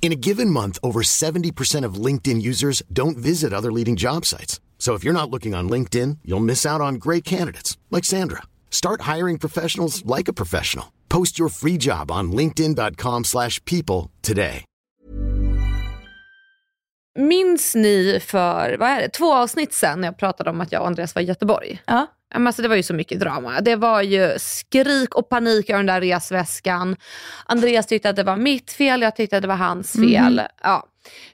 In a given month, over 70% of LinkedIn users don't visit other leading job sites. So if you're not looking on LinkedIn, you'll miss out on great candidates like Sandra. Start hiring professionals like a professional. Post your free job on linkedin.com/people slash people today. Minns ni för, vad är det, två avsnitt sen när jag pratade om att jag och Andreas var i Göteborg? Ja. Alltså det var ju så mycket drama. Det var ju skrik och panik över den där resväskan. Andreas tyckte att det var mitt fel, jag tyckte att det var hans fel. Ja.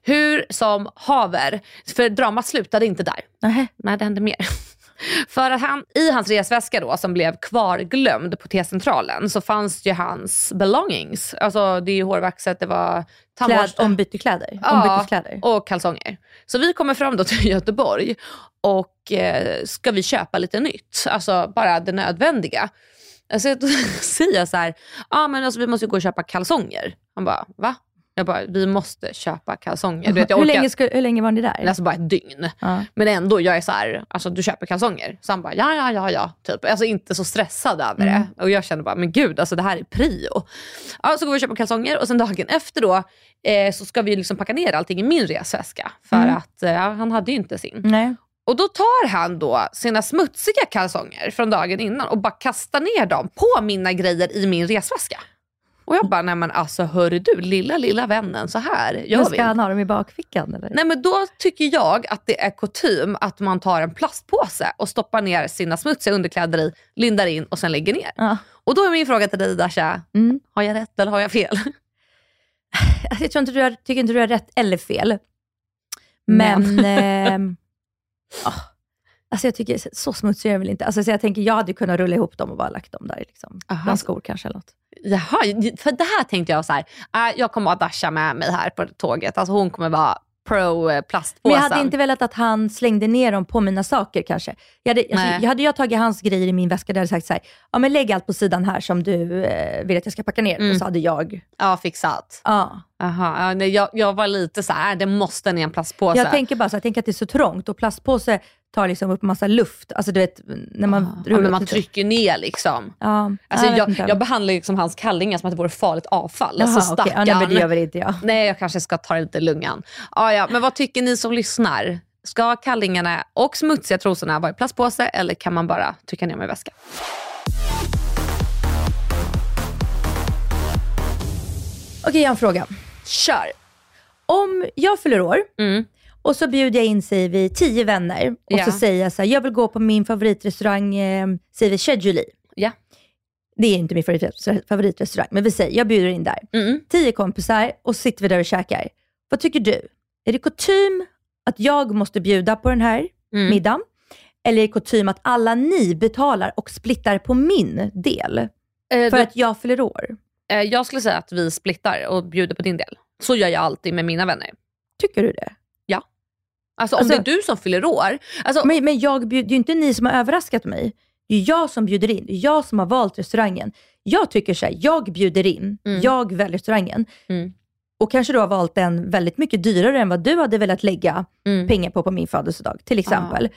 Hur som haver, för dramat slutade inte där. Nähä. Nej, det hände mer. För att han, i hans resväska då, som blev kvarglömd på T-centralen så fanns ju hans belongings. Alltså det är ju hårvaxet, det var tandborste. ombyteskläder. Ja, Ombyteskläder. och kalsonger. Så vi kommer fram då till Göteborg och eh, ska vi köpa lite nytt. Alltså bara det nödvändiga. Alltså, då säger jag så här, ah, men alltså, vi måste gå och köpa kalsonger. Han bara, va? Jag bara, vi måste köpa kalsonger. Du vet, jag hur, orkar- länge ska, hur länge var ni där? Alltså bara ett dygn. Ja. Men ändå, jag är så här, alltså du köper kalsonger. Så han bara, ja, ja, ja, ja. Typ. Alltså inte så stressad över Mm. det. Och jag känner bara, men gud, alltså det här är prio. Ja, så går vi och köper kalsonger och sen dagen efter då eh, så ska vi liksom packa ner allting i min resväska. För Mm. att eh, han hade ju inte sin. Nej. Och då tar han då sina smutsiga kalsonger från dagen innan och bara kastar ner dem på mina grejer i min resväska. Och jag bara, nej men alltså hör du lilla, lilla vännen, så här gör Men vi ska han ha dem i bakfickan? Eller? Nej men då tycker jag att det är kutym att man tar en plastpåse och stoppar ner sina smutsiga underkläder i, lindar in och sen lägger ner. Ja. Och då är min fråga till dig Dasha, Mm. har jag rätt eller har jag fel? Jag tror inte du har, tycker inte du har rätt eller fel. Men... ah, alltså jag tycker, så smutsig är jag väl inte. Alltså så jag tänker, jag hade kunnat rulla ihop dem och bara lagt dem där. Liksom. Aha. Bland skor kanske eller något. Jaha, för det här tänkte jag så här, äh, jag kommer ha Dasha med mig här på tåget. Alltså hon kommer vara pro eh, Men plastpåsen. jag hade inte velat att han slängde ner dem på mina saker kanske. Jag hade, alltså, hade jag tagit hans grejer i min väska, då hade jag sagt så här, ja men lägg allt på sidan här som du eh, vill att jag ska packa ner. Mm. Och så hade jag, Ja, fixat. ja. Aha, ja, nej, jag, jag var lite så här, det måste ner en plastpåse. Jag tänker bara så, jag tänker att det är så trångt och plastpåse tar liksom upp massa luft. Alltså du vet, när man ja, rullar men man lite- trycker ner liksom. Ja, Alltså, jag jag, jag behandlar liksom hans kallingar som att det vore farligt avfall. Jaha, alltså, stackarn. ja, nej, det gör väl inte jag. Nej, jag kanske ska ta det lite lungan. Ja, ja, men vad tycker ni som lyssnar? Ska kallingarna och smutsiga trosorna vara i plastpåse eller kan man bara trycka ner dem i väskan? Okej, jag har en fråga. Kör! Om jag fyller år Mm. och så bjuder jag in, säger vi, tio vänner och Ja. så säger jag så här, jag vill gå på min favoritrestaurang, eh, säger vi Chedjuli. Ja. Det är inte min favorit- favoritrestaurang, men vi säger, jag bjuder in där. Mm. Tio kompisar och så sitter vi där och käkar. Vad tycker du? Är det kutym att jag måste bjuda på den här Mm. middagen? Eller är det kutym att alla ni betalar och splittar på min del? Eh, För då, att jag fyller år. Eh, jag skulle säga att vi splittar och bjuder på din del. Så gör jag alltid med mina vänner. Tycker du det? Alltså, Alltså- om det är du som fyller år. Alltså, Men, men jag bjud, det är ju inte ni som har överraskat mig. Det är jag som bjuder in. Det är jag som har valt restaurangen. Jag tycker så här, jag bjuder in, Mm. jag väljer restaurangen. Mm. Och kanske du har valt en väldigt mycket dyrare än vad du hade velat lägga mm. pengar på på min födelsedag, till exempel.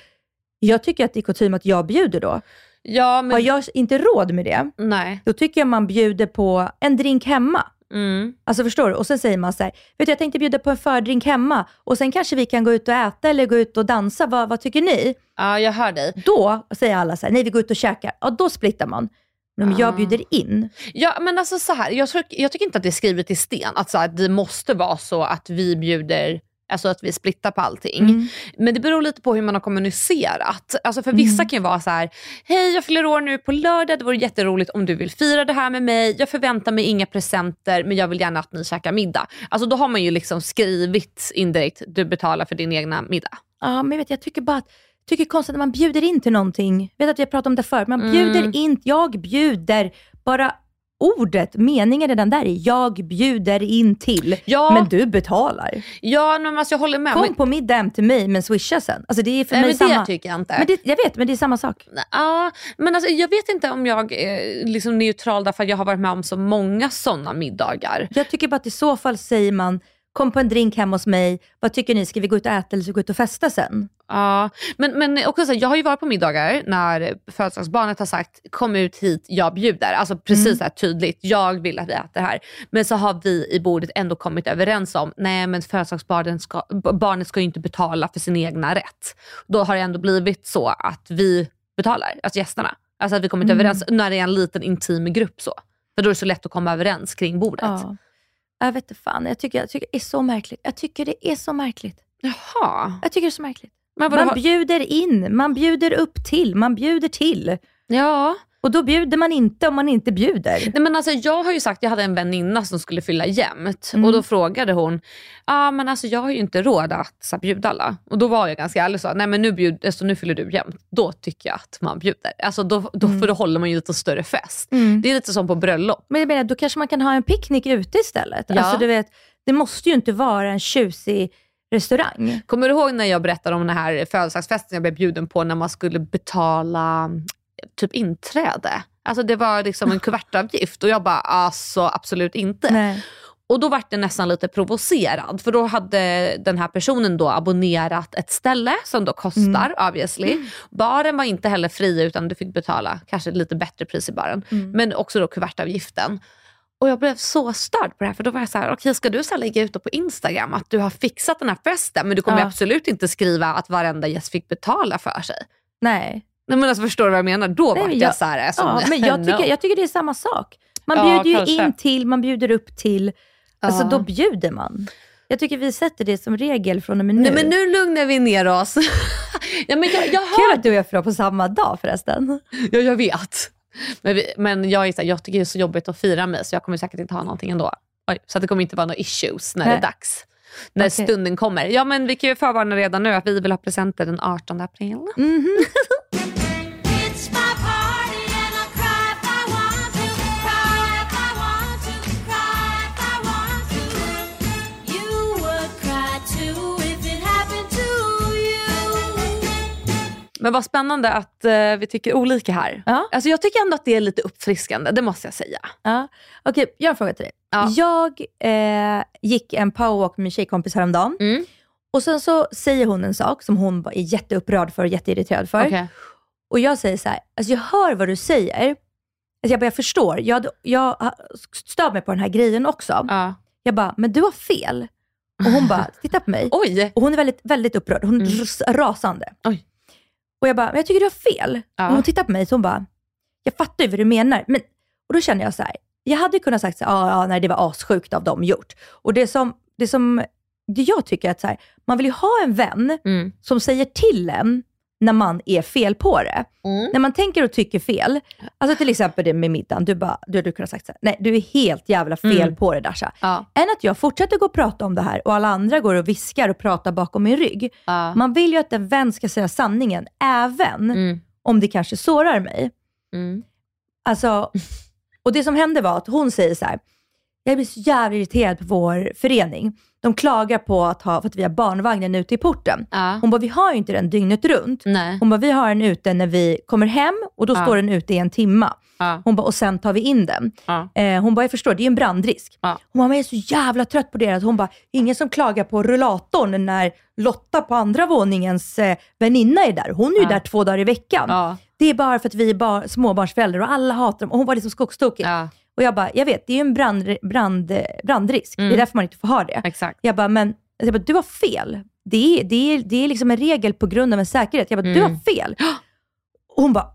Jag tycker att det är kutym att jag bjuder då. Ja, men Har jag inte råd med det, nej. då tycker jag man bjuder på en drink hemma. Mm. Alltså förstår du? Och sen säger man så här, vet du jag tänkte bjuda på en fördrink hemma och sen kanske vi kan gå ut och äta eller gå ut och dansa. Vad, vad tycker ni? Ja, jag hör dig. Då säger alla så här, nej vi går ut och käkar. Ja, då splittar man. Men om Ah. jag bjuder in, Ja, men alltså så här, jag, tror, jag tycker inte att det är skrivet i sten att så här, det måste vara så att vi bjuder Alltså att vi splittar på allting. Mm. Men det beror lite på hur man har kommunicerat. Alltså för vissa Mm. kan ju vara så här, hej jag fyller år nu på lördag, det vore jätteroligt om du vill fira det här med mig. Jag förväntar mig inga presenter men jag vill gärna att ni käkar middag. Alltså då har man ju liksom skrivit indirekt, du betalar för din egna middag. ja men vet, jag tycker bara att tycker konstigt när man bjuder in till någonting. Jag vet att vi har pratat om det förut, man Mm. bjuder in, jag bjuder. Bara ordet, meningen redan där är jag bjuder in till, Ja. men du betalar. Ja, men alltså, jag håller med. Kom men, på middag hem till mig men swisha sen. Alltså det är för nej, mig men samma. det tycker jag inte. Men det, jag vet, men det är samma sak. Ja, men alltså, jag vet inte om jag är liksom neutral därför att jag har varit med om så många sådana middagar. Jag tycker bara att i så fall säger man, kom på en drink hemma hos mig, vad tycker ni, ska vi gå ut och äta eller ska vi gå ut och festa sen? Ja, men, men också så här, jag har ju varit på middagar när födelsedagsbarnet har sagt kom ut hit, jag bjuder. Alltså precis Mm. så här tydligt, jag vill att vi äter här. Men så har vi i bordet ändå kommit överens om, nej men födelsedagsbarnet ska, barnet ska ju inte betala för sin egna rätt. Då har det ändå blivit så att vi betalar, alltså gästerna. Alltså att vi kommit Mm. överens när det är en liten intim grupp så. För då är det så lätt att komma överens kring bordet. Ja. Jag vet inte fan, jag tycker, jag tycker det är så märkligt. Jag tycker det är så märkligt. Jaha. Jag tycker det är så märkligt. Man bjuder in, man bjuder upp till, man bjuder till. ja. Och då bjuder man inte om man inte bjuder. Nej, men alltså, jag har ju sagt, jag hade en väninna som skulle fylla jämnt Mm. och då frågade hon, ah, men alltså, jag har ju inte råd att så, bjuda alla. Och då var jag ganska ärlig och sa, nej men nu, bjud, alltså, nu fyller du jämnt. Då tycker jag att man bjuder. Alltså, då, då, För då håller man ju lite större fest. Mm. Det är lite som på bröllop. Men jag menar, då kanske man kan ha en picknick ute istället. Ja. Alltså, du vet, det måste ju inte vara en tjusig restaurang. Kommer du ihåg när jag berättade om den här födelsedagsfesten jag blev bjuden på när man skulle betala typ inträde? Alltså det var liksom en kuvertavgift och jag bara, alltså absolut inte. Nej. Och då var det nästan lite provocerad för då hade den här personen då abonnerat ett ställe som då kostar obviously. Baren var inte heller fri utan du fick betala kanske lite bättre pris i baren. Men också då kuvertavgiften. Och jag blev så störd på det här för då var jag så här, okej ska du så här lägga ut på Instagram att du har fixat den här festen men du kommer Ja. absolut inte skriva att varenda gäst fick betala för sig. Nej. Nej men alltså förstår du vad jag menar? Då Nej, var jag, jag- så här, alltså, Ja, men jag tycker, jag tycker det är samma sak. Man Ja, bjuder ju kanske. in till, man bjuder upp till. Alltså Ja. då bjuder man. Jag tycker vi sätter det som regel från och med nu. Nej men nu lugnar vi ner oss. ja, men jag, jag Kul har att du och jag får på samma dag förresten. Ja, jag vet. Men, vi, men jag, är så här, jag tycker det är så jobbigt att fira mig så jag kommer säkert inte ha någonting ändå. Oj, så att det kommer inte vara några issues när det Nej. är dags. När Okej. stunden kommer. Ja men vi kan ju förvarna redan nu att vi vill ha presenter den 18 april. Mhm. It's Men vad spännande att eh, vi tycker olika här. Ja. Alltså, jag tycker ändå att det är lite uppfriskande, det måste jag säga. Ja. Okej, jag har en fråga till dig. Ja. Jag eh, gick en powerwalk med min tjejkompis häromdagen. Mm. Och sen så säger hon en sak som hon är jätteupprörd för och jätteirriterad för. Okej. Och jag säger så här, alltså jag hör vad du säger. Alltså jag, bara, jag förstår, jag, jag stör mig på den här grejen också. Ja. Jag bara, men du har fel. Och hon bara, titta på mig. Oj! Och hon är väldigt, väldigt upprörd. Hon är Mm. ras- rasande. Oj. Och jag bara, men jag tycker du har fel. Ja. Och hon tittar på mig så hon bara, jag fattar ju vad du menar. Men, och då känner jag så här, jag hade kunnat sagt så här, ja, nej det var assjukt av dem gjort. Och det som, det som det jag tycker är att så här, man vill ju ha en vän Mm. som säger till en när man är fel på det. Mm. När man tänker och tycker fel, alltså till exempel det med middagen, du, bara, du hade kunnat sagt så här, nej du är helt jävla fel Mm. på det Dasha. Ja. Än att jag fortsätter gå och prata om det här och alla andra går och viskar och pratar bakom min rygg. Ja. Man vill ju att en vän ska säga sanningen, även Mm. om det kanske sårar mig. Mm. Alltså, och det som hände var att hon säger så här, jag blir så jävla irriterad på vår förening. De klagar på att, ha, för att vi har barnvagnen ute i porten. Ja. Hon bara, vi har ju inte den dygnet runt. Nej. Hon bara, vi har den ute när vi kommer hem och då Ja. står den ute i en timma. Ja. Hon bara, och sen tar vi in den. Eh, hon bara, jag förstår, det är en brandrisk. Hon bara, jag är så jävla trött på det. Att Hon bara, ingen som klagar på rullatorn när Lotta på andra våningens eh, väninna är där. Hon är ju där två dagar i veckan. Det är bara för att vi är bar- småbarnsföräldrar och alla hatar dem. Och hon var liksom skogstokig. Och jag bara, jag vet, det är ju en brand, brand, brandrisk. Det är Mm. därför man inte får ha det. Exakt. Jag bara, men jag bara, du har fel. Det är, det, är, det är liksom en regel på grund av en säkerhet. Jag bara, du Mm. har fel. Och hon bara,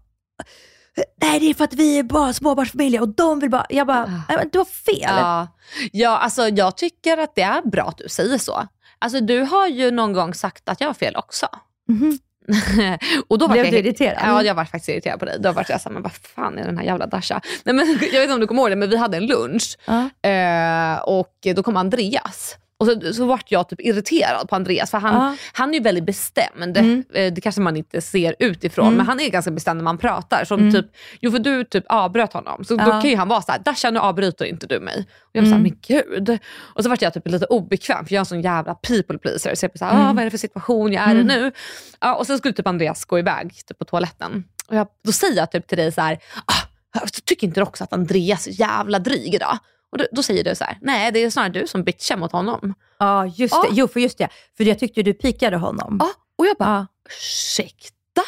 nej det är för att vi är bara småbarnsfamiljer och de vill bara, jag bara, nej, men du har fel. Ja. ja, alltså jag tycker att det är bra att du säger så. Alltså du har ju någon gång sagt att jag har fel också. Mhm. och då var Blev jag, du irriterad? Ja, jag var faktiskt irriterad på dig. Då var jag såhär, men vad fan är den här jävla Dasha? Nej, men, jag vet inte om du kommer ihåg det, men vi hade en lunch eh, och då kom Andreas. Och så, så vart jag typ irriterad på Andreas för han, Ja. han är ju väldigt bestämd. Mm. Eh, Det kanske man inte ser utifrån Mm. men han är ganska bestämd när man pratar. Som Mm. typ, jo för du typ avbröt honom. Så då Ja. kan ju han vara såhär, Dasha nu avbryter inte du mig. Och jag var såhär, Mm. men gud. Och så vart jag typ lite obekväm för jag är en sån jävla people pleaser. Så jag såhär, Mm. ah, vad är det för situation jag är i Mm. nu? Ja, och sen skulle typ Andreas gå iväg typ på toaletten. Och jag, då säger jag typ till dig så här, ah, tycker inte du också att Andreas är jävla dryg idag? Och då, då säger du så här, nej det är snarare du som bitchar mot honom. Ja, just Ja. det. Jo, för just det. För jag tyckte du pikade honom. Ja, och jag bara, ursäkta?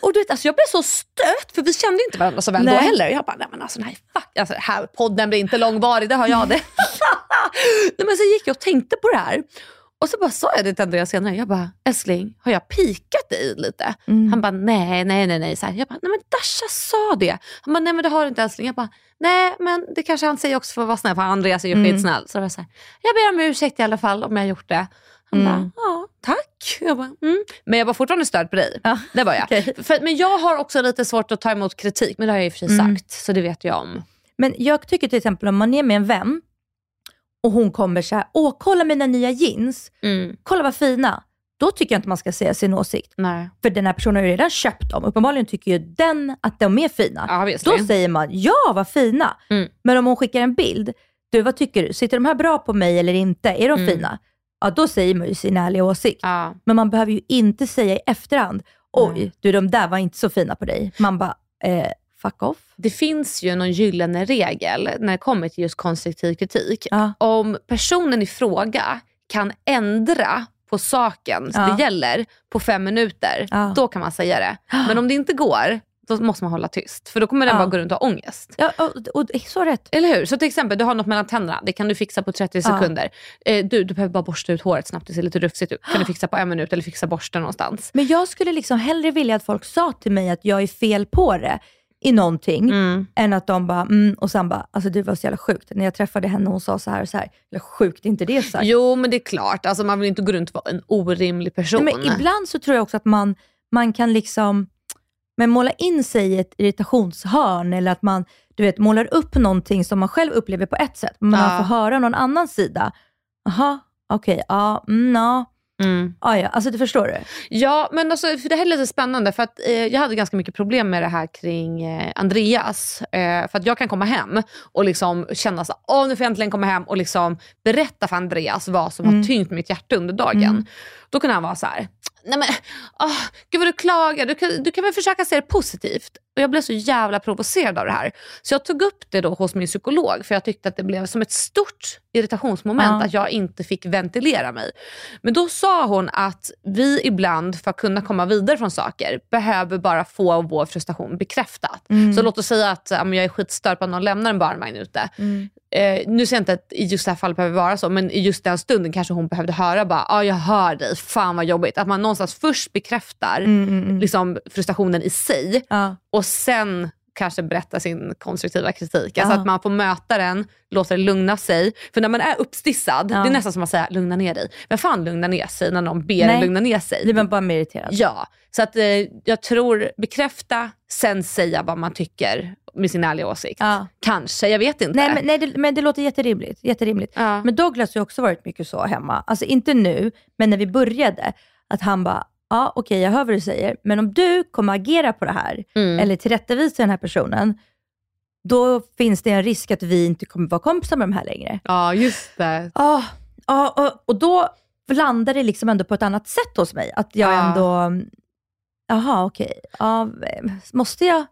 Och du vet, alltså jag blev så stött för vi kände inte varandra så väl då Nej. heller. Jag bara, nej men alltså nej fuck, alltså, här podden blir inte långvarig, det har jag det. nej, men så gick jag och tänkte på det här. Och så bara sa jag det till Andreas senare, jag bara, älskling har jag pikat dig lite? Mm. Han bara, nej, nej, nej, nej. Så här, jag bara, nej men Dasha sa det. Han bara, nej men det har du inte älskling. Jag bara, nej men det kanske han säger också för att vara snäll, för Andreas är ju Mm. skitsnäll. Så var så här, jag ber om ursäkt i alla fall om jag har gjort det. Han Mm. bara, ja tack. Jag bara, mm. Men jag var fortfarande störd på dig. Ja, Det var jag. okej. För, men jag har också lite svårt att ta emot kritik, men det har jag och för sig Mm. sagt. Så det vet jag om. Men jag tycker till exempel om man är med en vän och hon kommer så här, åh kolla mina nya jeans, Mm. kolla vad fina. Då tycker jag inte man ska säga sin åsikt. Nej. För den här personen har ju redan köpt dem. Uppenbarligen tycker ju den att de är fina. Ja. Då säger man, ja vad fina. Mm. Men om hon skickar en bild, du vad tycker du? Sitter de här bra på mig eller inte? Är de Mm. fina? Ja, då säger man ju sin ärliga åsikt. Ja. Men man behöver ju inte säga i efterhand, oj, du de där var inte så fina på dig. Man bara, eh, fuck off. Det finns ju någon gyllene regel när det kommer till just konstruktiv kritik. Ja. Om personen i fråga kan ändra på saken Ja. det gäller på fem minuter, Ja. då kan man säga det. Men om det inte går, då måste man hålla tyst. För då kommer den bara gå runt och ha ångest. Ja, och, och, så rätt. Eller hur? Så till exempel, du har något mellan tänderna. Det kan du fixa på 30 Ja. sekunder. Eh, du, du behöver bara borsta ut håret snabbt, det ser lite rufsigt ut. kan du fixa på en minut eller fixa borsten någonstans. Men jag skulle liksom hellre vilja att folk sa till mig att jag är fel på det i någonting, Mm. än att de bara, mm, och sen bara, alltså det var så jävla sjukt. När jag träffade henne hon sa så här och så här. Eller sjukt, inte det sagt. Jo, men det är klart. Alltså, man vill inte gå runt och vara en orimlig person. Nej, men ibland så tror jag också att man, man kan liksom men måla in sig i ett irritationshörn eller att man du vet, målar upp någonting som man själv upplever på ett sätt, men Ja. man får höra någon annan sida. Jaha, okej, ja, mm, ja. Mm. Ah, ja, alltså du förstår du? Ja, men alltså, för det här är lite spännande för att eh, jag hade ganska mycket problem med det här kring eh, Andreas. Eh, för att jag kan komma hem och liksom känna så åh nu får jag äntligen komma hem och liksom berätta för Andreas vad som har Mm. tyngt mitt hjärta under dagen. Mm. Då kan han vara så här, nej men åh, gud vad du klagar, du kan, du kan väl försöka se det positivt. Och jag blev så jävla provocerad av det här. Så jag tog upp det då hos min psykolog för jag tyckte att det blev som ett stort irritationsmoment Ja. att jag inte fick ventilera mig. Men då sa hon att vi ibland för att kunna komma vidare från saker behöver bara få vår frustration bekräftad. Mm. Så låt oss säga att ja, jag är skitstörd på att någon lämnar en barnvagn ute. Mm. Eh, nu säger jag inte att i just det här fallet behöver vara så, men i just den stunden kanske hon behövde höra bara, ah, jag hör dig, fan vad jobbigt. Att man någonstans först bekräftar Mm, mm, mm. liksom, frustrationen i sig Ja. och sen kanske berätta sin konstruktiva kritik. Alltså Ja. att man får möta den, låta det lugna sig. För när man är uppstissad, Ja. det är nästan som att säga lugna ner dig. Vem fan lugnar ner sig när någon ber en lugna ner sig? Blir man bara mer irriterad? Ja, så att eh, jag tror bekräfta, sen säga vad man tycker med sin ärliga åsikt. Ja. Kanske, jag vet inte. Nej, men, nej det, men det låter jätterimligt. jätterimligt. ja. Men Douglas har ju också varit mycket så hemma. Alltså inte nu, men när vi började. Att han bara, ja okej jag hör vad du säger, men om du kommer agera på det här, mm. eller tillrättavisa den här personen, då finns det en risk att vi inte kommer vara kompisar med de här längre. ja, just det. Ja, ja, och, och då landar det liksom ändå på ett annat sätt hos mig. Att jag Ja. ändå, jaha okej, ja, måste jag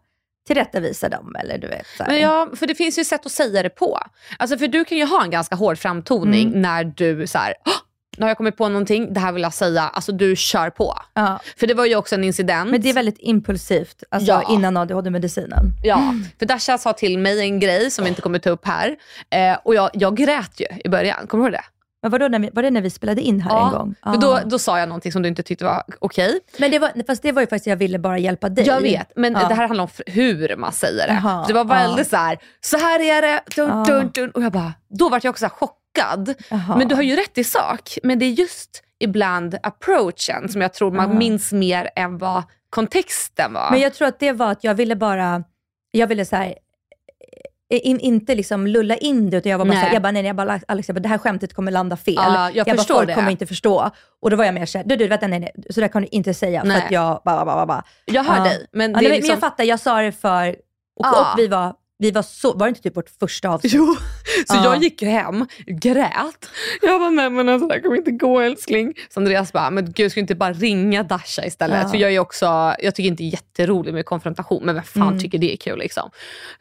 tillrättavisa dem? Eller du vet, så här. Men ja, för det finns ju sätt att säga det på. Alltså för du kan ju ha en ganska hård framtoning Mm. när du så här, "Åh, nu har jag kommit på någonting, det här vill jag säga. Alltså du kör på. ja. För det var ju också en incident. Men det är väldigt impulsivt, alltså Ja. innan ADHD-medicinen. Ja, för Dasha sa till mig en grej som vi inte kommer ta upp här. Eh, och jag, jag grät ju i början, kommer du ihåg det? Men vadå, när vi, var det när vi spelade in här en gång? För då, Ah. då sa jag någonting som du inte tyckte var okej. Men det var, fast det var ju faktiskt, jag ville bara hjälpa dig. Jag vet, men Ja. det här handlar om hur man säger det. Jaha, Så det var ja. väldigt så här, så här är det, dun, Ja. dun, dun. Och jag bara, då var jag också så här chockad. Jaha. Men du har ju rätt i sak, men det är just ibland approachen som jag tror man Ja. minns mer än vad kontexten var. Men jag tror att det var att jag ville bara, jag ville så här, in, inte liksom lulla in det, utan jag var bara Nej. såhär, jag bara, nej, nej, jag bara, Alex, jag bara, det här skämtet kommer landa fel. Ja, jag bara, förstår folk det. kommer inte förstå. Och då var jag mer såhär, du, du vänta, nej, nej, så där kan du inte säga. Nej. För att jag bara, bara, bara, bara. Jag hör Ja. dig. Men det men, liksom... men jag fattar, jag sa det för, och, Ja. och vi var, vi var så, var det inte typ vårt första avsnitt? Jo, så Ja. jag gick hem, grät. Jag bara, nej men alltså, det här kommer inte gå älskling. Så Andreas bara, men gud ska du inte bara ringa Dasha istället? Ja. För jag är också, jag tycker inte det är jätteroligt med konfrontation, men vem fan Mm. tycker det är kul liksom?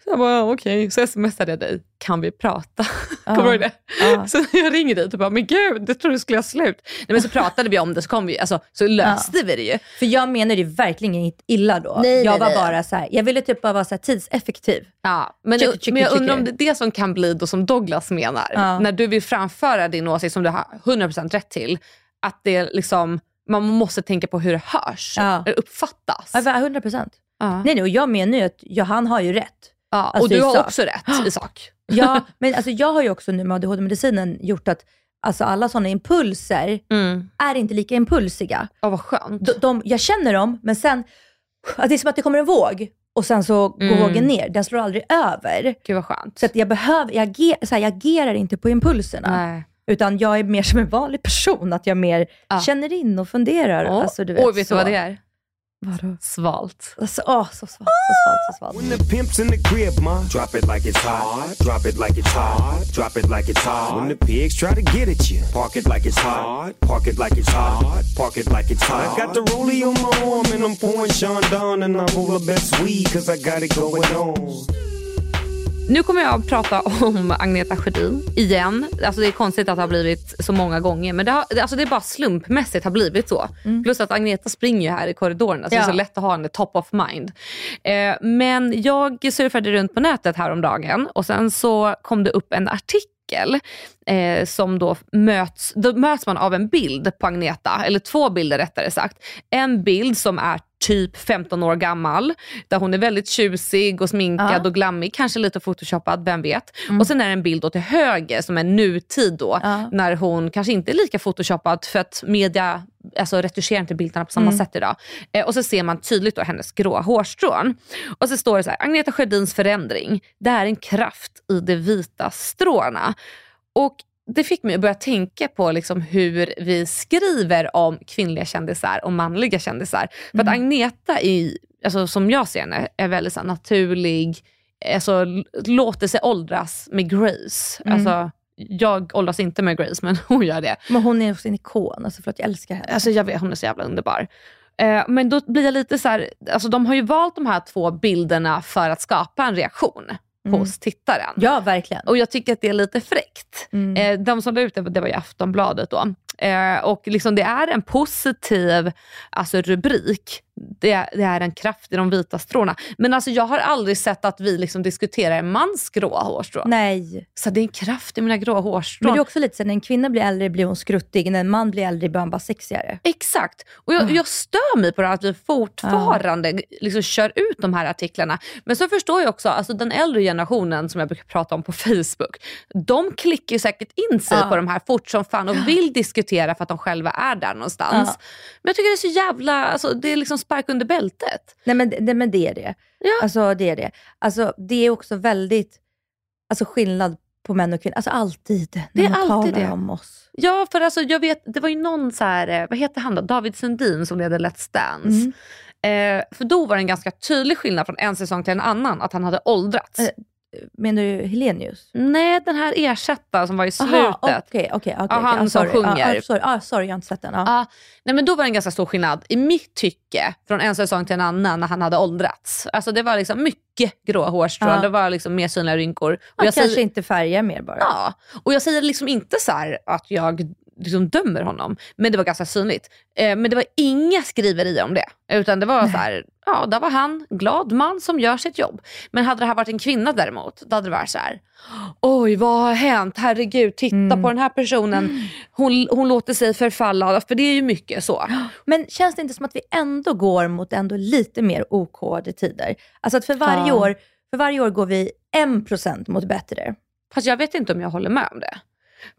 Så jag bara, okej. Så smsade jag dig, kan vi prata? Ja. Kommer du ihåg det? Så jag ringer dig och bara, men gud, det tror du skulle ha slut. Nej, men så pratade vi om det, så, kom vi, alltså, så löste vi det ju. För jag menade ju verkligen inget illa då. Nej, jag nej, var nej. bara så här, jag ville typ bara vara så här tidseffektiv. Ja, men, Tycker, jag, men jag undrar om det är det som kan bli då som Douglas menar. Ja. När du vill framföra din åsikt som du har 100% rätt till. Att det liksom, man måste tänka på hur det hörs, Ja. eller uppfattas. Ja, 100 procent. Ja. Nej, nej, och jag menar ju att ja, han har ju rätt. Ja, och Alltså, du i har sak. också rätt i sak. Ja, men alltså, jag har ju också nu med ADHD-medicinen gjort att alltså, alla sådana impulser Mm. är inte lika impulsiga. Ja, vad skönt. De, de, jag känner dem, men sen, att det är som att det kommer en våg och sen så går Mm. vågen ner. Den slår aldrig över. Gud vad skönt. Så jag, behöver, jag, ager, så här, jag agerar inte på impulserna. Nej. Utan jag är mer som en vanlig person, att jag mer Ja. känner in och funderar. Åh, Alltså, du vet, Oj, vet så. du vad det är? Vadå? Svalt. Alltså, åh, så svalt, så svalt, så svalt. When the pimp's in the crib, ma, drop it like it's hot. Drop it like it's hot. Drop it like it's hot. When the pigs try to get at you, park it like it's hot. Park it like it's hot. Park it like it's hot. I got the rollie on my arm and I'm pouring Sean Don and I'm all the best weed cause I got it going on. Nu kommer jag att prata om Agneta Sjödin igen. Alltså det är konstigt att det har blivit så många gånger men det, har, alltså det är bara slumpmässigt har blivit så. Plus att Agneta springer ju här i korridorerna så det är Ja. så lätt att ha henne top of mind. Eh, men jag surfade runt på nätet häromdagen och sen så kom det upp en artikel eh, som då möts, då möts man av en bild på Agneta, eller två bilder rättare sagt. En bild som är typ 15 år gammal, där hon är väldigt tjusig och sminkad Ja. och glammig, kanske lite photoshoppad, vem vet. Och sen är det en bild då till höger som är nutid då, Ja. när hon kanske inte är lika photoshoppad för att media alltså, retuscherar inte bilderna på samma sätt idag. Eh, och så ser man tydligt då hennes gråa hårstrån. Och så står det så här, Agneta Sjödins förändring, det är en kraft i de vita stråna. Och det fick mig att börja tänka på liksom hur vi skriver om kvinnliga kändisar och manliga kändisar. För att Agneta, i, alltså, som jag ser henne, är väldigt så naturlig, alltså, låter sig åldras med grace. Alltså, jag åldras inte med grace, men hon gör det. Men hon är också en ikon, alltså för att jag älskar henne. Alltså jag vet, hon är så jävla underbar. Eh, men då blir jag lite så här, alltså de har ju valt de här två bilderna för att skapa en reaktion hos tittaren. Ja, verkligen. Och jag tycker att det är lite fräckt. Mm. Eh, de som la ut det, det var ju Aftonbladet då. Eh, och liksom det är en positiv alltså rubrik. Det, det är en kraft i de vita stråna. Men alltså jag har aldrig sett att vi liksom diskuterar en mans gråa hårstrån. Nej. Så det är en kraft i mina gråa hårstrån. Men det är också lite så när en kvinna blir äldre blir hon skruttig, när en man blir äldre blir han bara sexigare. Exakt. Och jag, jag stör mig på det här att vi fortfarande liksom kör ut de här artiklarna. Men så förstår jag också, alltså den äldre generationen som jag brukar prata om på Facebook, de klickar ju säkert in sig Ja. på de här fort som fan och vill diskutera för att de själva är där någonstans. Men jag tycker det är så jävla, alltså, det är liksom spark under bältet. Nej men, nej, men det är det. Ja. Alltså det är det. Alltså det är också väldigt alltså, skillnad på män och kvinnor. Alltså alltid. När Det är man alltid talar det. om oss. Ja, för alltså, jag vet, det var ju någon så här, eh, vad heter han då? David Sundin som leder Let's Dance. Mm. Eh, för då var det en ganska tydlig skillnad från en säsong till en annan, att han hade åldrats. Eh, Menar du Helenius? Nej, den här ersättaren som var i slutet. Aha, okej, okej, okej. Ja, han. Ah, som sjunger. Ah, ah, sorry. Ah, sorry, jag har inte sett den. Ah. Nej men då var det en ganska stor skillnad i mitt tycke från en säsong till en annan när han hade åldrats. Alltså det var liksom mycket gråa hårstrån, det var liksom mer synliga rynkor. Och jag kanske säger, inte färgar mer bara. ja, och jag säger liksom inte så här att jag liksom dömer honom, men det var ganska synligt. Eh, men det var inga skriverier om det, utan det var så här, ja där var han, glad man som gör sitt jobb. Men hade det här varit en kvinna däremot, då hade det varit så här, oj vad har hänt, herregud titta Mm. på den här personen, hon, hon låter sig förfalla, för det är ju mycket så. Men känns det inte som att vi ändå går mot ändå lite mer okodade tider? Alltså att för varje, Ja. år, för varje år går vi 1% mot bättre. Fast jag vet inte om jag håller med om det.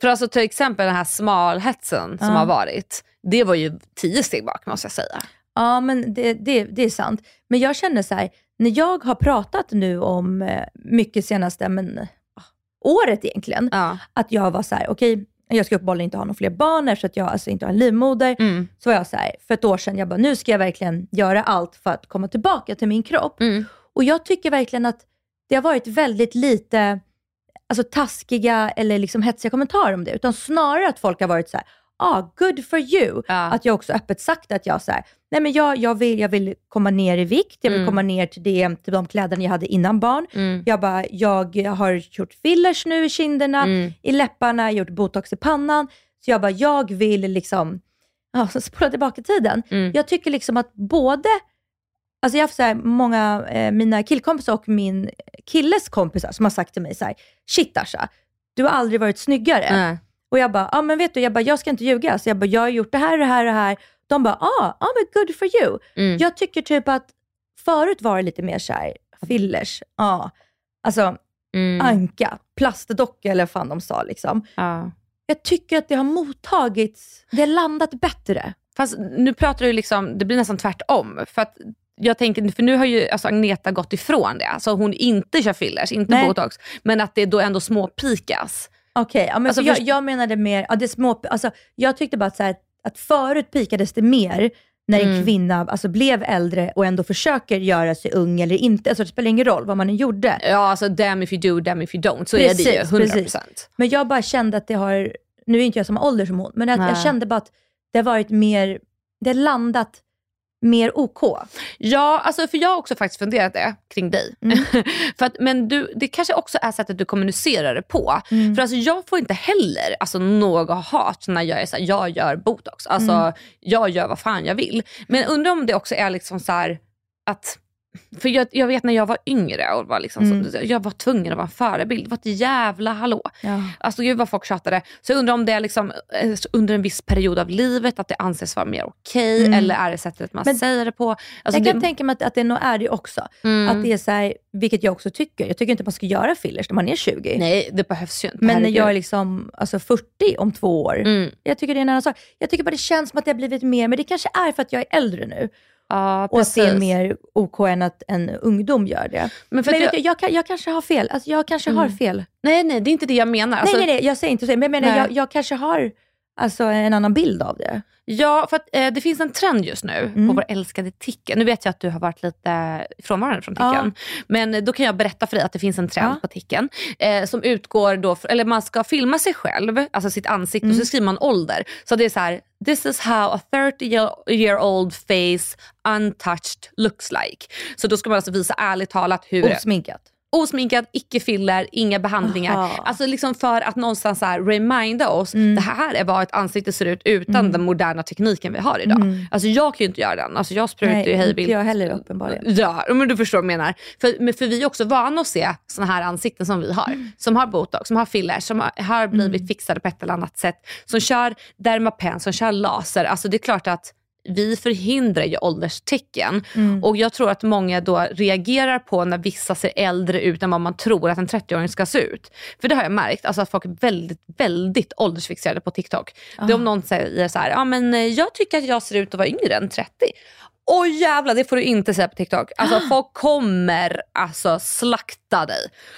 För alltså till exempel den här smalhetsen som har varit, det var ju tio steg bak måste jag säga. Ja, men det, det, det är sant. Men jag känner så här, när jag har pratat nu om eh, mycket senaste, men ah, året egentligen, Ja. att jag var så här: okej, jag ska uppenbarligen inte ha några fler barn eftersom att jag alltså inte har en livmoder. Mm. Så var jag så här, för ett år sedan, jag bara, nu ska jag verkligen göra allt för att komma tillbaka till min kropp. Mm. Och jag tycker verkligen att det har varit väldigt lite alltså, taskiga eller liksom hetsiga kommentarer om det, utan snarare att folk har varit så här, ah, good for you. Ja. Att jag också öppet sagt att jag så här, nej men jag, jag, vill, jag vill komma ner i vikt, jag vill Mm. komma ner till, det, till de kläderna jag hade innan barn. Mm. Jag bara, jag har gjort fillers nu i kinderna, Mm. i läpparna, gjort botox i pannan. Så jag bara, jag vill liksom, ja, spola tillbaka tiden. Mm. Jag tycker liksom att både, alltså jag har haft så här många, eh, mina killkompisar och min killes kompisar som har sagt till mig så här, shit Asha, du har aldrig varit snyggare. Nej. Och jag bara, ja men vet du, jag, bara, jag ska inte ljuga. Så jag bara, jag har gjort det här och det här och det här. De bara, ah, ah men good for you. Mm. Jag tycker typ att förut var det lite mer så här, fillers, ja. Alltså Mm. anka, plastdocka eller vad fan de sa liksom. Ja. Jag tycker att det har mottagits, det har landat bättre. Fast nu pratar du liksom, det blir nästan tvärtom. För att jag tänker, för nu har ju alltså Agneta gått ifrån det. Alltså hon inte kör fillers, inte Nej. botox. Men att det då ändå småpikas. Okej, ja, men Alltså, jag, jag menade mer, ja, det små, alltså, jag tyckte bara att, så här, att förut pikades det mer när en Mm. kvinna alltså, blev äldre och ändå försöker göra sig ung eller inte. Alltså, det spelar ingen roll vad man än gjorde. Ja, alltså damn if you do, damn if you don't. Så är det ju, Precis, 100%. precis. Men jag bara kände att det har, nu är inte jag samma ålder som hon, men att jag kände bara att det har varit mer, det har landat mer OK. Ja, alltså för jag har också faktiskt funderat det kring dig. Mm. för att, men du, det kanske också är sättet du kommunicerar det på. Mm. För alltså, jag får inte heller alltså, något hat när jag är så här, jag gör botox. Alltså, Mm. Jag gör vad fan jag vill. Men undrar om det också är liksom så här, att för jag, jag vet när jag var yngre och var liksom Mm. så, jag var tvungen att vara en förebild. Det var ett jävla hallå. Ja. Alltså gud vad folk tjatade. Så jag undrar om det är liksom, eh, under en viss period av livet att det anses vara mer okej Mm. eller är det sättet man Men säger det på? Alltså, jag kan det, tänka mig att, att det nog är det också. Mm. Att det är så här, vilket jag också tycker. Jag tycker inte man ska göra fillers när man är 20. Nej, det behövs ju inte. Men när jag är liksom, alltså 40 om två år, Mm. jag tycker det är en annan sak. Jag tycker bara det känns som att det har blivit mer, men det kanske är för att jag är äldre nu. Ja, Och precis. mer OK än att en ungdom gör det. Men för Men jag, jag, kan- jag kanske har fel. Alltså jag kanske har Mm. fel. nej, nej, det är inte det jag menar. Alltså, nej, nej, nej, jag säger inte så. Men jag menar, jag, jag kanske har alltså, en annan bild av det. Ja, för att, eh, det finns en trend just nu Mm. på vår älskade Ticken. Nu vet jag att du har varit lite frånvarande från Ja. Ticken. Men eh, då kan jag berätta för dig att det finns en trend Ja. på Ticken. Eh, som utgår då, eller man ska filma sig själv, alltså sitt ansikte och Mm. så skriver man ålder. Så det är så här, this is how a 30 year, year old face untouched looks like. Så då ska man alltså visa ärligt talat hur Osminkat. Osminkad, icke filler, inga behandlingar. Aha. Alltså liksom för att någonstans så här reminda oss, Mm. det här är vad ett ansikte ser ut utan den moderna tekniken vi har idag. Mm. Alltså jag kan ju inte göra den. Alltså jag sprutar ju Nej, hej inte jag heller uppenbarligen. Ja, men du förstår vad jag menar. För, men för vi är också vana att se såna här ansikten som vi har. Mm. Som har botox, som har fillers, som har, har blivit fixade på ett eller annat sätt. Som kör dermapen, som kör laser. Alltså det är klart att vi förhindrar ju ålderstecken. Mm. Och jag tror att många då reagerar på när vissa ser äldre ut än vad man tror att en 30-åring ska se ut. För det har jag märkt, alltså att folk är väldigt, väldigt åldersfixerade på TikTok. Det är om någon säger så här, ja men eh, jag tycker att jag ser ut att vara yngre än 30. Oj jävlar, det får du inte säga på TikTok. Alltså folk kommer alltså slakta dig.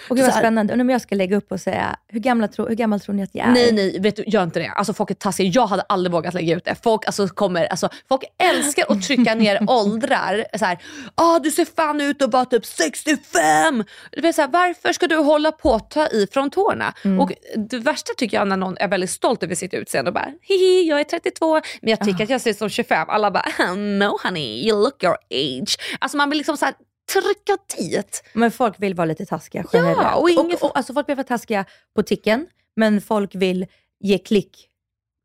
Och gud vad spännande. Undrar om jag ska lägga upp och säga, hur, gamla tro, hur gammal tror ni att jag är? Nej nej, vet du, gör inte det. Alltså folk är taskiga. Jag hade aldrig vågat lägga ut det. Folk, alltså, kommer, alltså, folk älskar att trycka ner åldrar. Så här, ah, du ser fan ut att vara typ 65. Du vet, så här, varför ska du hålla på att ta i från tårna? Och det värsta tycker jag när någon är väldigt stolt över sitt utseende och bara, hihi jag är 32 men jag tycker att jag ser ut som 25. Alla bara, no honey you look your age. Alltså man vill liksom så här, trycka dit. Men folk vill vara lite taskiga generellt. och ingen- och, och, alltså folk vill vara taskiga på ticken, men folk vill ge klick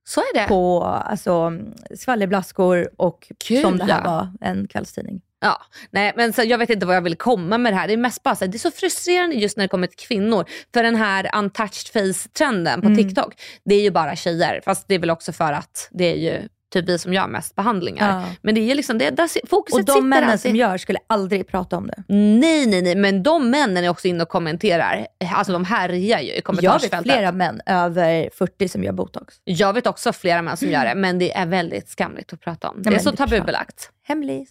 Så är det. på alltså, skvallerblaskor och Kul, som det här ja. var, en kvällstidning. Ja, nej, men så jag vet inte vad jag vill komma med det här. Det är mest bara så här, det är så frustrerande just när det kommer till kvinnor. För den här untouched face-trenden på Mm. TikTok, det är ju bara tjejer. Fast det är väl också för att det är ju typ vi som gör mest behandlingar. Ja. Men det är liksom, det, där, fokuset Och de sitter männen alltid. som gör skulle aldrig prata om det. Nej, nej, nej. Men de männen är också inne och kommenterar. Alltså de härjar ju i Jag vet kommentarsfältet. flera män över 40 som gör botox. Jag vet också flera män som gör det, men det är väldigt skamligt att prata om. Det är så tabubelagt. Hemlis.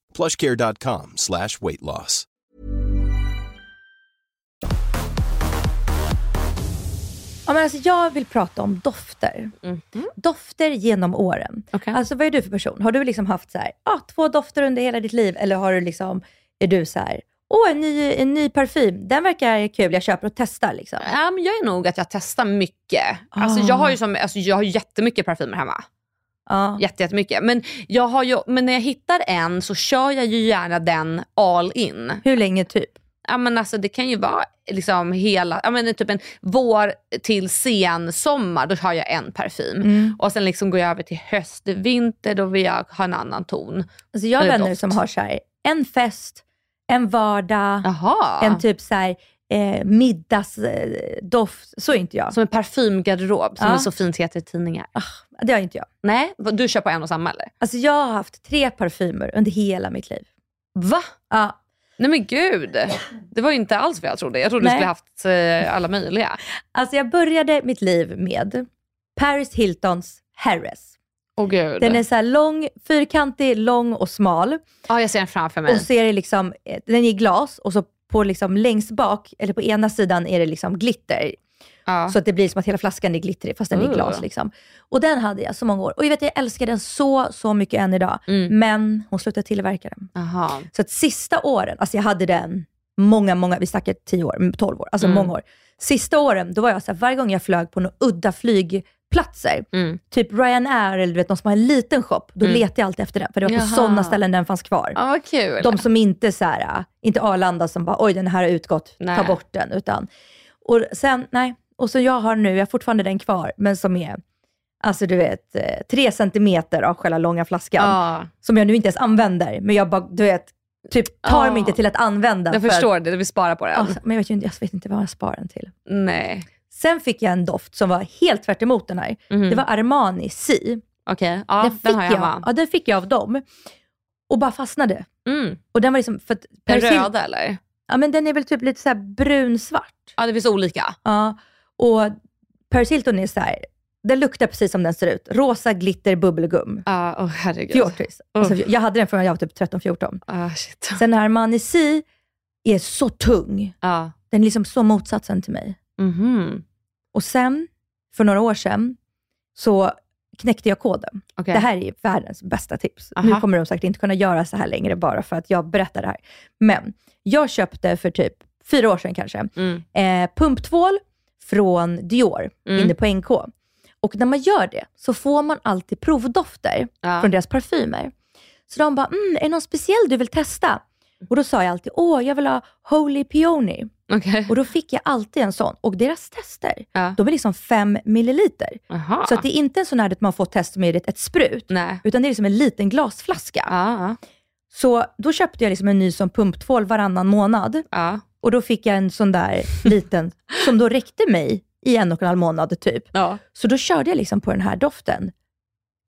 plushcare.com slash weight loss. Ja, men alltså, jag vill prata om dofter. Dofter genom åren. Okej. Alltså vad är du för person? Har du liksom haft så här, ah, två dofter under hela ditt liv? Eller har du liksom, är du så här, åh en ny, en ny parfym, den verkar kul, jag köper och testar. Liksom. Ja, men jag är nog att jag testar mycket. Alltså, Ah. jag har ju som, alltså, jag har jättemycket parfymer hemma. Ja. Jätte, jättemycket. Men, jag har ju, men när jag hittar en så kör jag ju gärna den all in. Hur länge typ? Ja, men alltså, det kan ju vara liksom hela, ja, men typ en vår till sen sommar, då har jag en parfym. Mm. Och sen liksom går jag över till höst, vinter, då vill jag ha en annan ton. Alltså jag har vänner doft. som har så här, en fest, en vardag, Jaha. en typ så här, eh, middagsdoft. Så är inte jag. Som en parfymgarderob som Ja. det så fint heter i tidningar. Det har inte jag. Nej, du kör på en och samma eller? Alltså jag har haft tre parfymer under hela mitt liv. Va? Ja. Nej men gud. Det var ju inte alls vad jag trodde. Jag trodde Nej. du skulle haft eh, alla möjliga. Alltså jag började mitt liv med Paris Hiltons Harris. Åh gud. Den är så lång, fyrkantig, lång och smal. Ja, jag ser den framför mig. Och så är det liksom, eh, den är i glas och så på liksom längst bak, eller på ena sidan är det liksom glitter. Ja. Så att det blir som att hela flaskan är glittrig fast den är i Uh. glas. Liksom. Och den hade jag så många år. Och jag vet jag älskar den så, så mycket än idag. Mm. Men hon slutade tillverka den. Aha. Så att sista åren, alltså jag hade den många, många, vi snackar 10 år, mm, 12 år, alltså Mm. många år. Sista åren, då var jag så här, varje gång jag flög på några udda flygplatser, Mm. typ Ryanair eller du vet, någon som har en liten shop, då Mm. letade jag alltid efter den. För det var på sådana ställen den fanns kvar. Vad kul. De som inte så här, inte Arlanda som bara, oj den här har utgått, Nej. ta bort den. Utan, och sen, nej. Och så jag har nu, jag har fortfarande den kvar, men som är, alltså du vet, eh, tre centimeter av själva långa flaskan. Ja, Som jag nu inte ens använder, men jag bara, du vet, typ tar Ja. mig inte till att använda. jag för- förstår det. Du vill spara på den. Alltså, men jag vet, inte, jag vet inte vad jag sparar den till. Nej. Sen fick jag en doft som var helt tvärt emot den här. Mhm. Det var Armani C. Okej, ja, den, den, har jag jag, ja, den fick jag av dem. Och bara fastnade. Mm. Och den var liksom, för att Den röda eller? Ja, men den är väl typ lite så brunsvart. Ja, det finns olika. Ja. Och Paris Hilton är så här, den luktar precis som den ser ut. Rosa glitter bubbelgum. Ja, åh herregud. Fjortis. Alltså, Uff. jag hade den från jag var typ 13-14. Ah, shit. Sen Armani är så tung. Ja. Den är liksom så motsatsen till mig. Mhm. Och sen, för några år sedan, så knäckte jag koden. Okej. Det här är världens bästa tips. Aha. Nu kommer de säkert inte kunna göra så här längre bara för att jag berättar det här. Men jag köpte för typ fyra år sedan kanske, Mm. eh, pumptvål från Dior Mm. inne på NK. Och när man gör det så får man alltid provdofter Ja. från deras parfymer. Så de bara, mm, är det någon speciell du vill testa? Och då sa jag alltid, åh, jag vill ha Holy Peony. Okej. Och då fick jag alltid en sån. Och deras tester, Ja. de är liksom fem milliliter. Aha. Så att det är inte en sån här att man får test med ett, ett sprut, Nej. utan det är liksom en liten glasflaska. Ja. Så då köpte jag liksom en ny som pumptvål varannan månad. Ja. Och då fick jag en sån där liten, som då räckte mig i en och en halv månad typ. Ja. Så då körde jag liksom på den här doften.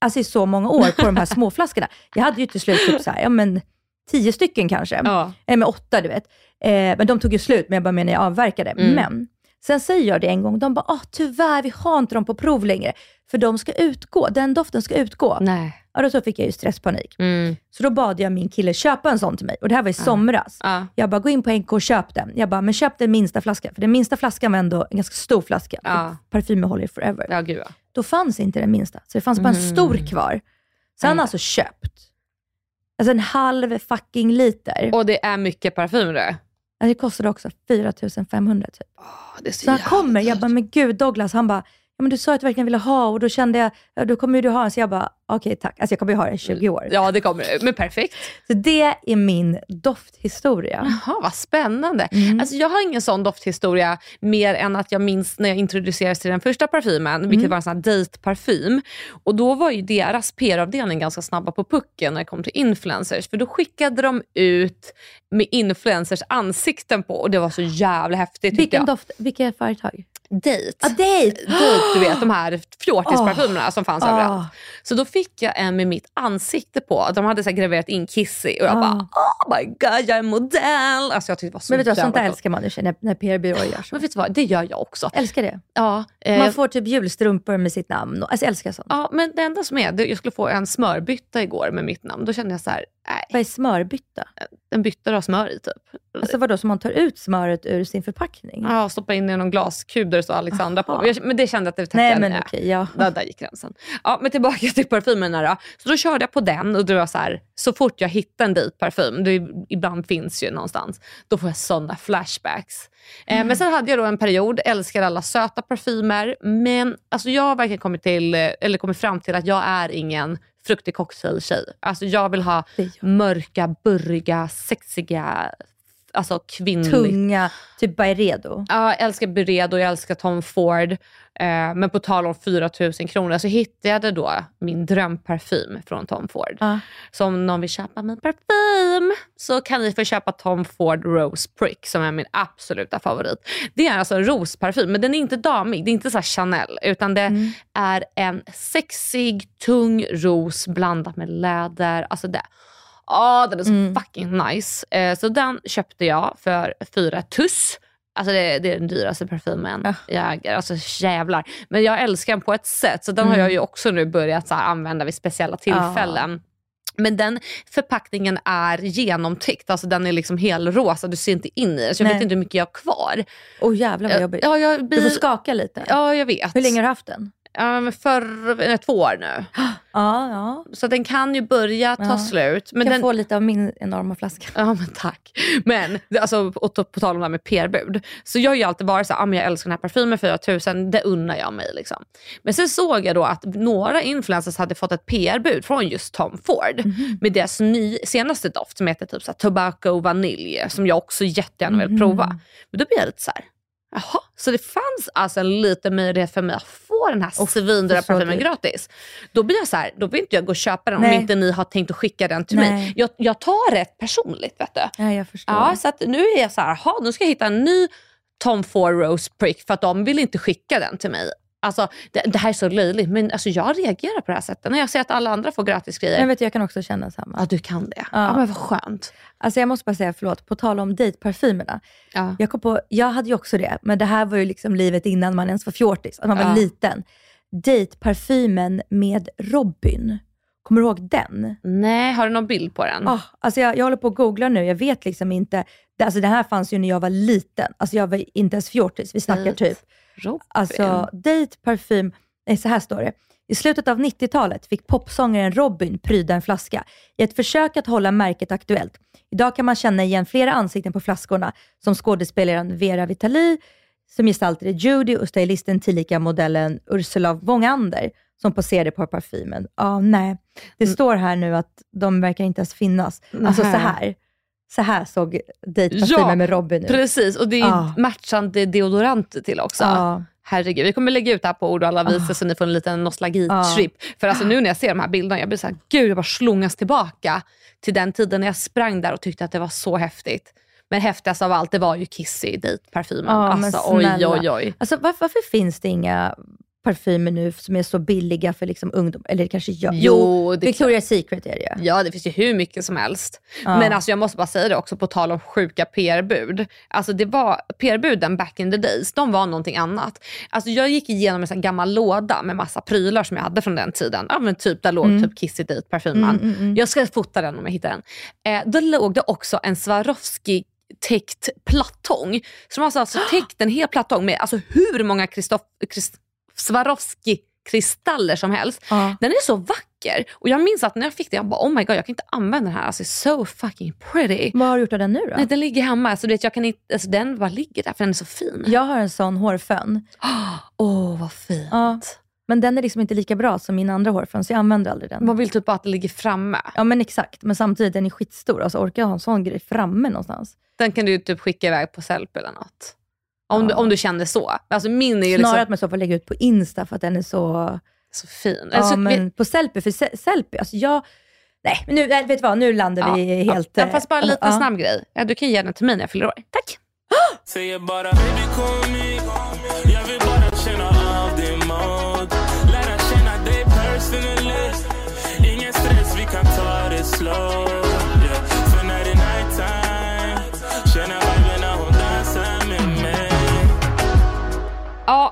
Alltså i så många år på de här små flaskorna. Jag hade ju till slut typ så här, ja men tio stycken kanske. Ja. Eller med åtta, du vet. Eh, men de tog ju slut, men jag bara menar jag avverkade. Mm. Men sen säger jag det en gång, de bara, ah, tyvärr, vi har inte dem på prov längre. För de ska utgå, den doften ska utgå. Nej. Ja, då så fick jag ju stresspanik. Mm. Så då bad jag min kille köpa en sån till mig. Och det här var i somras. Ja. Jag bara, gå in på NK och köp den. Jag bara, men köp den minsta flaskan. För den minsta flaskan var ändå en ganska stor flaska. För Parfymer håller forever. Ja, gud ja. Då fanns inte den minsta. Så det fanns bara en Mm. stor kvar. Så han har alltså köpt alltså en halv fucking liter. Och det är mycket parfym det. Ja, det kostade också 4 500 typ. Det är så Så han kommer, jag bara, men gud Douglas, han bara, ja men du sa att du verkligen ville ha och då kände jag, ja, då kommer ju du ha den. Så jag bara, okej tack. Alltså jag kommer ju ha den i 20 år. Ja, det kommer det. Men perfekt. Så det är min dofthistoria. Jaha, vad spännande. Mm. Alltså, jag har ingen sån dofthistoria mer än att jag minns när jag introducerades till den första parfymen, vilket Mm. var en sån här dejtparfym. Och då var ju deras PR-avdelning ganska snabba på pucken när det kom till influencers. För då skickade de ut med influencers ansikten på och det var så jävla häftigt Vilken jag. doft, vilka företag? Dejt. Ah, dejt! Dejt, du vet de här fjortisparfymerna som fanns Ah. överallt. Så då fick jag en med mitt ansikte på. De hade så graverat in Kissy och jag Ah. bara oh my god jag är modell. Alltså jag tyckte det var så Men vet du vad, sånt där älskar man sig, när, när PR-byråer gör så. Men vet du vad, det gör jag också. Älskar det. Ja, eh, Man får typ julstrumpor med sitt namn. Alltså jag älskar sånt. ja, men det enda som är, jag skulle få en smörbytta igår med mitt namn. Då kände jag så här, nej, Vad är smörbytta? en bytta du har smör i typ. Alltså vadå, så man tar ut smöret ur sin förpackning? Ja, stoppa in i någon glaskub där det står Alexandra på. Aha. Men jag- Men det kände jag att det tackade Nej men nej. okej, ja. Där, där gick gränsen. Ja, men tillbaka till parfymerna då. Så då körde jag på den och då var jag så här, så fort jag hittar en dejtparfym, det ibland finns ju någonstans, då får jag sådana flashbacks. Eh, men sen hade jag då en period, älskade alla söta parfymer, men alltså jag har verkligen kommit, till, eh, eller kommit fram till att jag är ingen fruktig cocktailtjej. Alltså jag vill ha mörka, burriga, sexiga, alltså kvinnligt. Tunga, typ Byredo. Ja, jag älskar Byredo, jag älskar Tom Ford. Eh, men på tal om 4 000 kronor så hittade jag då min drömparfym från Tom Ford. Ja. Så om någon vill köpa min parfym så kan ni få köpa Tom Ford Rose Prick som är min absoluta favorit. Det är alltså en rosparfym, men den är inte damig. Det är inte så Chanel, utan det är en sexig, tung ros blandat med läder. Alltså det. Ja, den är så fucking nice. Eh, så den köpte jag för fyra tuss. Alltså det, det är den dyraste parfymen Ja. jag äger. Alltså jävlar. Men jag älskar den på ett sätt. Så den har jag ju också nu börjat så här, använda vid speciella tillfällen. Men den förpackningen är genomtryckt. Alltså den är liksom helrosa. Du ser inte in i den. Så jag Nej. vet inte hur mycket jag har kvar. Åh jävlar vad jobbigt. Ja, jag Du blir... får skaka lite. Ja, jag vet. Hur länge har du haft den? Ja, men för eh, två år nu. Ja, ja. Så den kan ju börja ta Ja. slut. Men kan den, få lite av min enorma flaska. Ja men tack. Men alltså, och på, på tal om det här med PR-bud. Så jag har ju alltid varit så här, ah, men jag älskar den här parfymen 4000, det unnar jag mig. Liksom. Men sen såg jag då att några influencers hade fått ett PR-bud från just Tom Ford. Mhm. Med deras ny, senaste doft som heter typ så här, Tobacco Vanilj. Som jag också jättegärna Mhm. vill prova. Men då blir jag lite så här. Jaha, så det fanns alltså en liten möjlighet för mig att få den här svindyra så parfymen gratis. Då blir jag så här, då vill inte jag gå och köpa den Nej. om inte ni har tänkt att skicka den till mig. Nej. Jag, jag tar rätt personligt vet du. Ja, jag förstår. Ja, så nu är jag så här, jaha, nu ska jag hitta en ny Tom Ford Rose Prick för att de vill inte skicka den till mig. Alltså, det, det här är så löjligt, men alltså, jag reagerar på det här sättet när jag ser att alla andra får gratis grejer. Men vet jag kan också känna samma. ja, du kan det. Ja. Ja. men vad skönt. Alltså jag måste bara säga, förlåt, på tal om dejtparfymerna. Ja. Jag, kom på, jag hade ju också det, men det här var ju liksom livet innan man ens var fjortis, att man var Ja. liten. Dejtparfymen med Robin. Kommer du ihåg den? Nej, har du någon bild på den? Ah, alltså jag, jag håller på att googla nu, jag vet liksom inte. Alltså det här fanns ju när jag var liten. Alltså jag var inte ens fjortis, vi snackar Dejt. typ. Robin. Alltså dejt, parfym, nej så här står det. I slutet av 90-talet fick popsångaren Robin pryda en flaska i ett försök att hålla märket aktuellt. Idag kan man känna igen flera ansikten på flaskorna, som skådespelaren Vera Vitali, som gestaltade Judy och stylisten tillika modellen Ursula Wongander, som poserade på parfymen. Ja, nej. Det står här nu att de verkar inte ens finnas. Alltså så här. Så här såg dejtparfymen Ja, med Robin ut. Precis, och det är Ja. matchande deodoranter till också. Ja. Herregud, vi kommer lägga ut det här på ord och alla visor så ni får en liten nostalgitrip. För alltså nu när jag ser de här bilderna, jag blir så här, gud jag bara slungas tillbaka till den tiden när jag sprang där och tyckte att det var så häftigt. Men häftigast av allt, det var ju Kissy dejtparfymen. Ja, men alltså oj oj oj. Alltså, varför, varför finns det inga parfymer nu som är så billiga för liksom ungdom. Eller kanske jag. Jo, det Victoria's Secret är det ju. Ja, det finns ju hur mycket som helst. Ja. Men alltså jag måste bara säga det också på tal om sjuka PR-bud. Alltså det var, PR-buden back in the days, de var någonting annat. Alltså jag gick igenom en sån gammal låda med massa prylar som jag hade från den tiden. Ja men typ där låg Mm. typ Kissy Date parfymen. Mm, mm, mm. Jag ska fota den om jag hittar den. Eh, då låg det också en Swarovski täckt plattång. Så de har alltså täckt en hel plattång med alltså hur många Christoph, Christ, Swarovski kristaller som helst. Ja. Den är så vacker. Och jag minns att när jag fick den, jag bara oh my god jag kan inte använda den här. Alltså so fucking pretty. Vad har du gjort av den nu då? Nej, den ligger hemma. Så du vet, jag kan inte, alltså, den bara ligger där för den är så fin. Jag har en sån hårfön. Åh vad fint. Ja. Men den är liksom inte lika bra som min andra hårfön, så jag använder aldrig den. Man vill typ bara att den ligger framme. Ja men exakt, men samtidigt den är skitstor. Alltså orkar jag ha en sån grej framme någonstans? Den kan du typ skicka iväg på Sellpy eller något. Om, du, om du känner så. Alltså min är ju Snarare att liksom man i så fall lägger ut på Insta för att den är så... så fin. Ja, alltså, men vi, på Sellpy, för Se- Sellpy, alltså jag... Nej, men nu, nej, vet du vad, nu landar vi helt... Ja, fast bara en eh, liten ja. snabb grej. Ja, du kan ge den till mig när jag fyller år. Tack!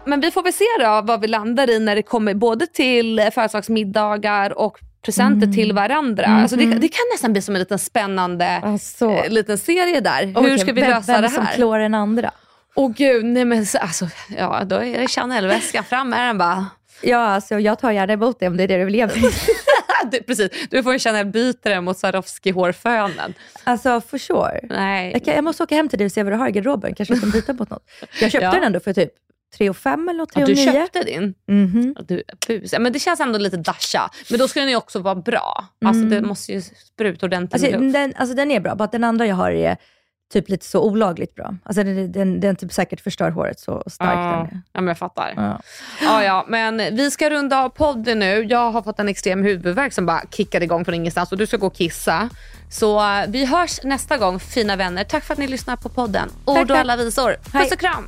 Ja, men vi får väl se då vad vi landar i när det kommer både till födelsedagsmiddagar och presenter Mm. till varandra. Alltså det, det kan nästan bli som en liten spännande Alltså. eh, liten serie där. Hur Okej, ska vi vem, lösa vem det som här? klår den andra? Åh gud, nej men så- alltså, ja då är Chanel-väskan fram med den bara. Ja, alltså jag tar gärna emot det om det är det du vill ge mig. du, precis, du får en Chanel-bytare mot Swarovski-hårfönen. Alltså for sure. Nej. Jag, kan, jag måste åka hem till dig och se vad du har i garderoben. Kanske jag kan byta mot något. Jag köpte Ja. den ändå för typ 3 5 eller något, 3 Ja, du 9. köpte din? Mhm. Ja, Du är bus. Ja, men det känns ändå lite dasha. Men då ska den ju också vara bra. Alltså det måste ju spruta ordentligt Alltså, luft. den, alltså den är bra, bara att den andra jag har är typ lite så olagligt bra. Alltså den, den, den typ säkert förstör håret så starkt Ja, den är. ja, men jag fattar. Ja. Ja, ja, men vi ska runda av podden nu. Jag har fått en extrem huvudvärk som bara kickade igång från ingenstans och du ska gå och kissa. Så eh, vi hörs nästa gång, fina vänner. Tack för att ni lyssnar på podden. Ord och alla visor. Puss och kram!